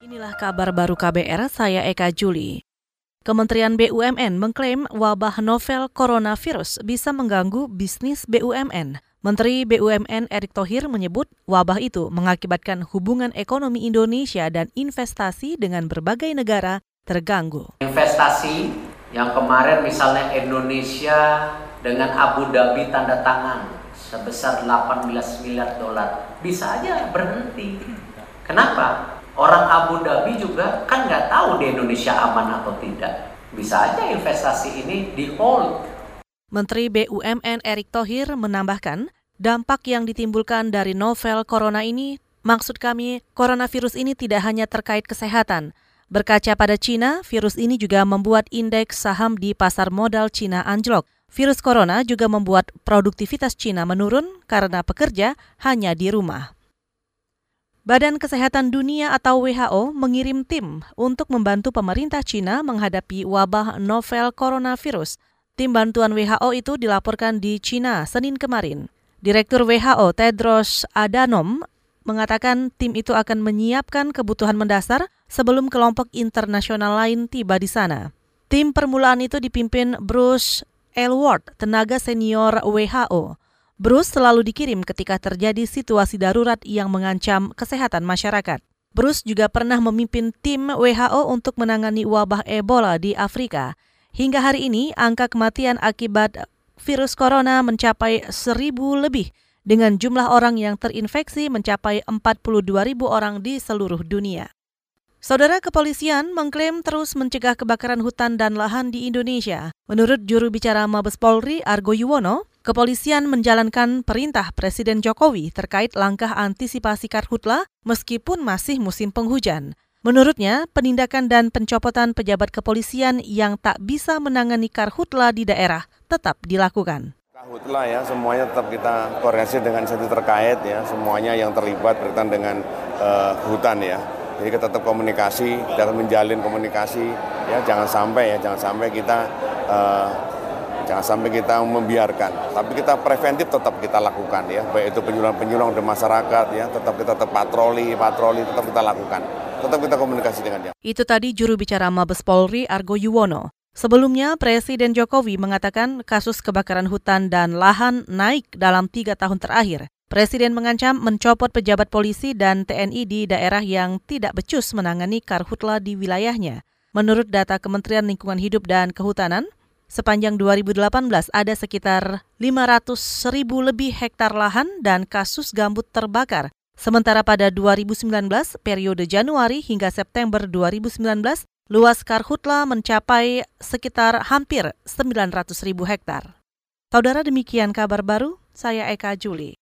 Inilah kabar baru KBR, saya Eka Juli. Kementerian BUMN mengklaim wabah novel coronavirus bisa mengganggu bisnis BUMN. Menteri BUMN Erick Thohir menyebut wabah itu mengakibatkan hubungan ekonomi Indonesia dan investasi dengan berbagai negara terganggu. Investasi yang kemarin misalnya Indonesia dengan Abu Dhabi tanda tangan sebesar 18 miliar dolar bisa aja berhenti. Kenapa? Orang Abu Dhabi juga kan nggak tahu di Indonesia aman atau tidak. Bisa aja investasi ini di hold. Menteri BUMN Erick Thohir menambahkan, dampak yang ditimbulkan dari novel corona ini, maksud kami coronavirus ini tidak hanya terkait kesehatan. Berkaca pada Cina, virus ini juga membuat indeks saham di pasar modal Cina anjlok. Virus corona juga membuat produktivitas Cina menurun karena pekerja hanya di rumah. Badan Kesehatan Dunia atau WHO mengirim tim untuk membantu pemerintah Cina menghadapi wabah novel coronavirus. Tim bantuan WHO itu dilaporkan di Cina Senin kemarin. Direktur WHO Tedros Adhanom mengatakan tim itu akan menyiapkan kebutuhan mendasar sebelum kelompok internasional lain tiba di sana. Tim permulaan itu dipimpin Bruce Elward, tenaga senior WHO. Bruce selalu dikirim ketika terjadi situasi darurat yang mengancam kesehatan masyarakat. Bruce juga pernah memimpin tim WHO untuk menangani wabah Ebola di Afrika. Hingga hari ini, angka kematian akibat virus corona mencapai seribu lebih dengan jumlah orang yang terinfeksi mencapai 42 ribu orang di seluruh dunia. Saudara kepolisian mengklaim terus mencegah kebakaran hutan dan lahan di Indonesia. Menurut juru bicara Mabes Polri Argo Yuwono, Kepolisian menjalankan perintah Presiden Jokowi terkait langkah antisipasi karhutla meskipun masih musim penghujan. Menurutnya, penindakan dan pencopotan pejabat kepolisian yang tak bisa menangani karhutla di daerah tetap dilakukan. Karhutla ya, semuanya tetap kita koordinasi dengan instansi terkait ya, semuanya yang terlibat berkaitan dengan uh, hutan ya. Jadi kita tetap komunikasi, dan menjalin komunikasi ya, jangan sampai ya, jangan sampai kita uh, Jangan sampai kita membiarkan, tapi kita preventif tetap kita lakukan ya, baik itu penyuluhan-penyuluhan di masyarakat ya, tetap kita tetap patroli, patroli tetap kita lakukan. Tetap kita komunikasi dengan dia. Itu tadi juru bicara Mabes Polri Argo Yuwono. Sebelumnya, Presiden Jokowi mengatakan kasus kebakaran hutan dan lahan naik dalam tiga tahun terakhir. Presiden mengancam mencopot pejabat polisi dan TNI di daerah yang tidak becus menangani karhutla di wilayahnya. Menurut data Kementerian Lingkungan Hidup dan Kehutanan, Sepanjang 2018 ada sekitar 500 ribu lebih hektar lahan dan kasus gambut terbakar. Sementara pada 2019, periode Januari hingga September 2019, luas karhutla mencapai sekitar hampir 900 ribu hektar. Saudara demikian kabar baru, saya Eka Juli.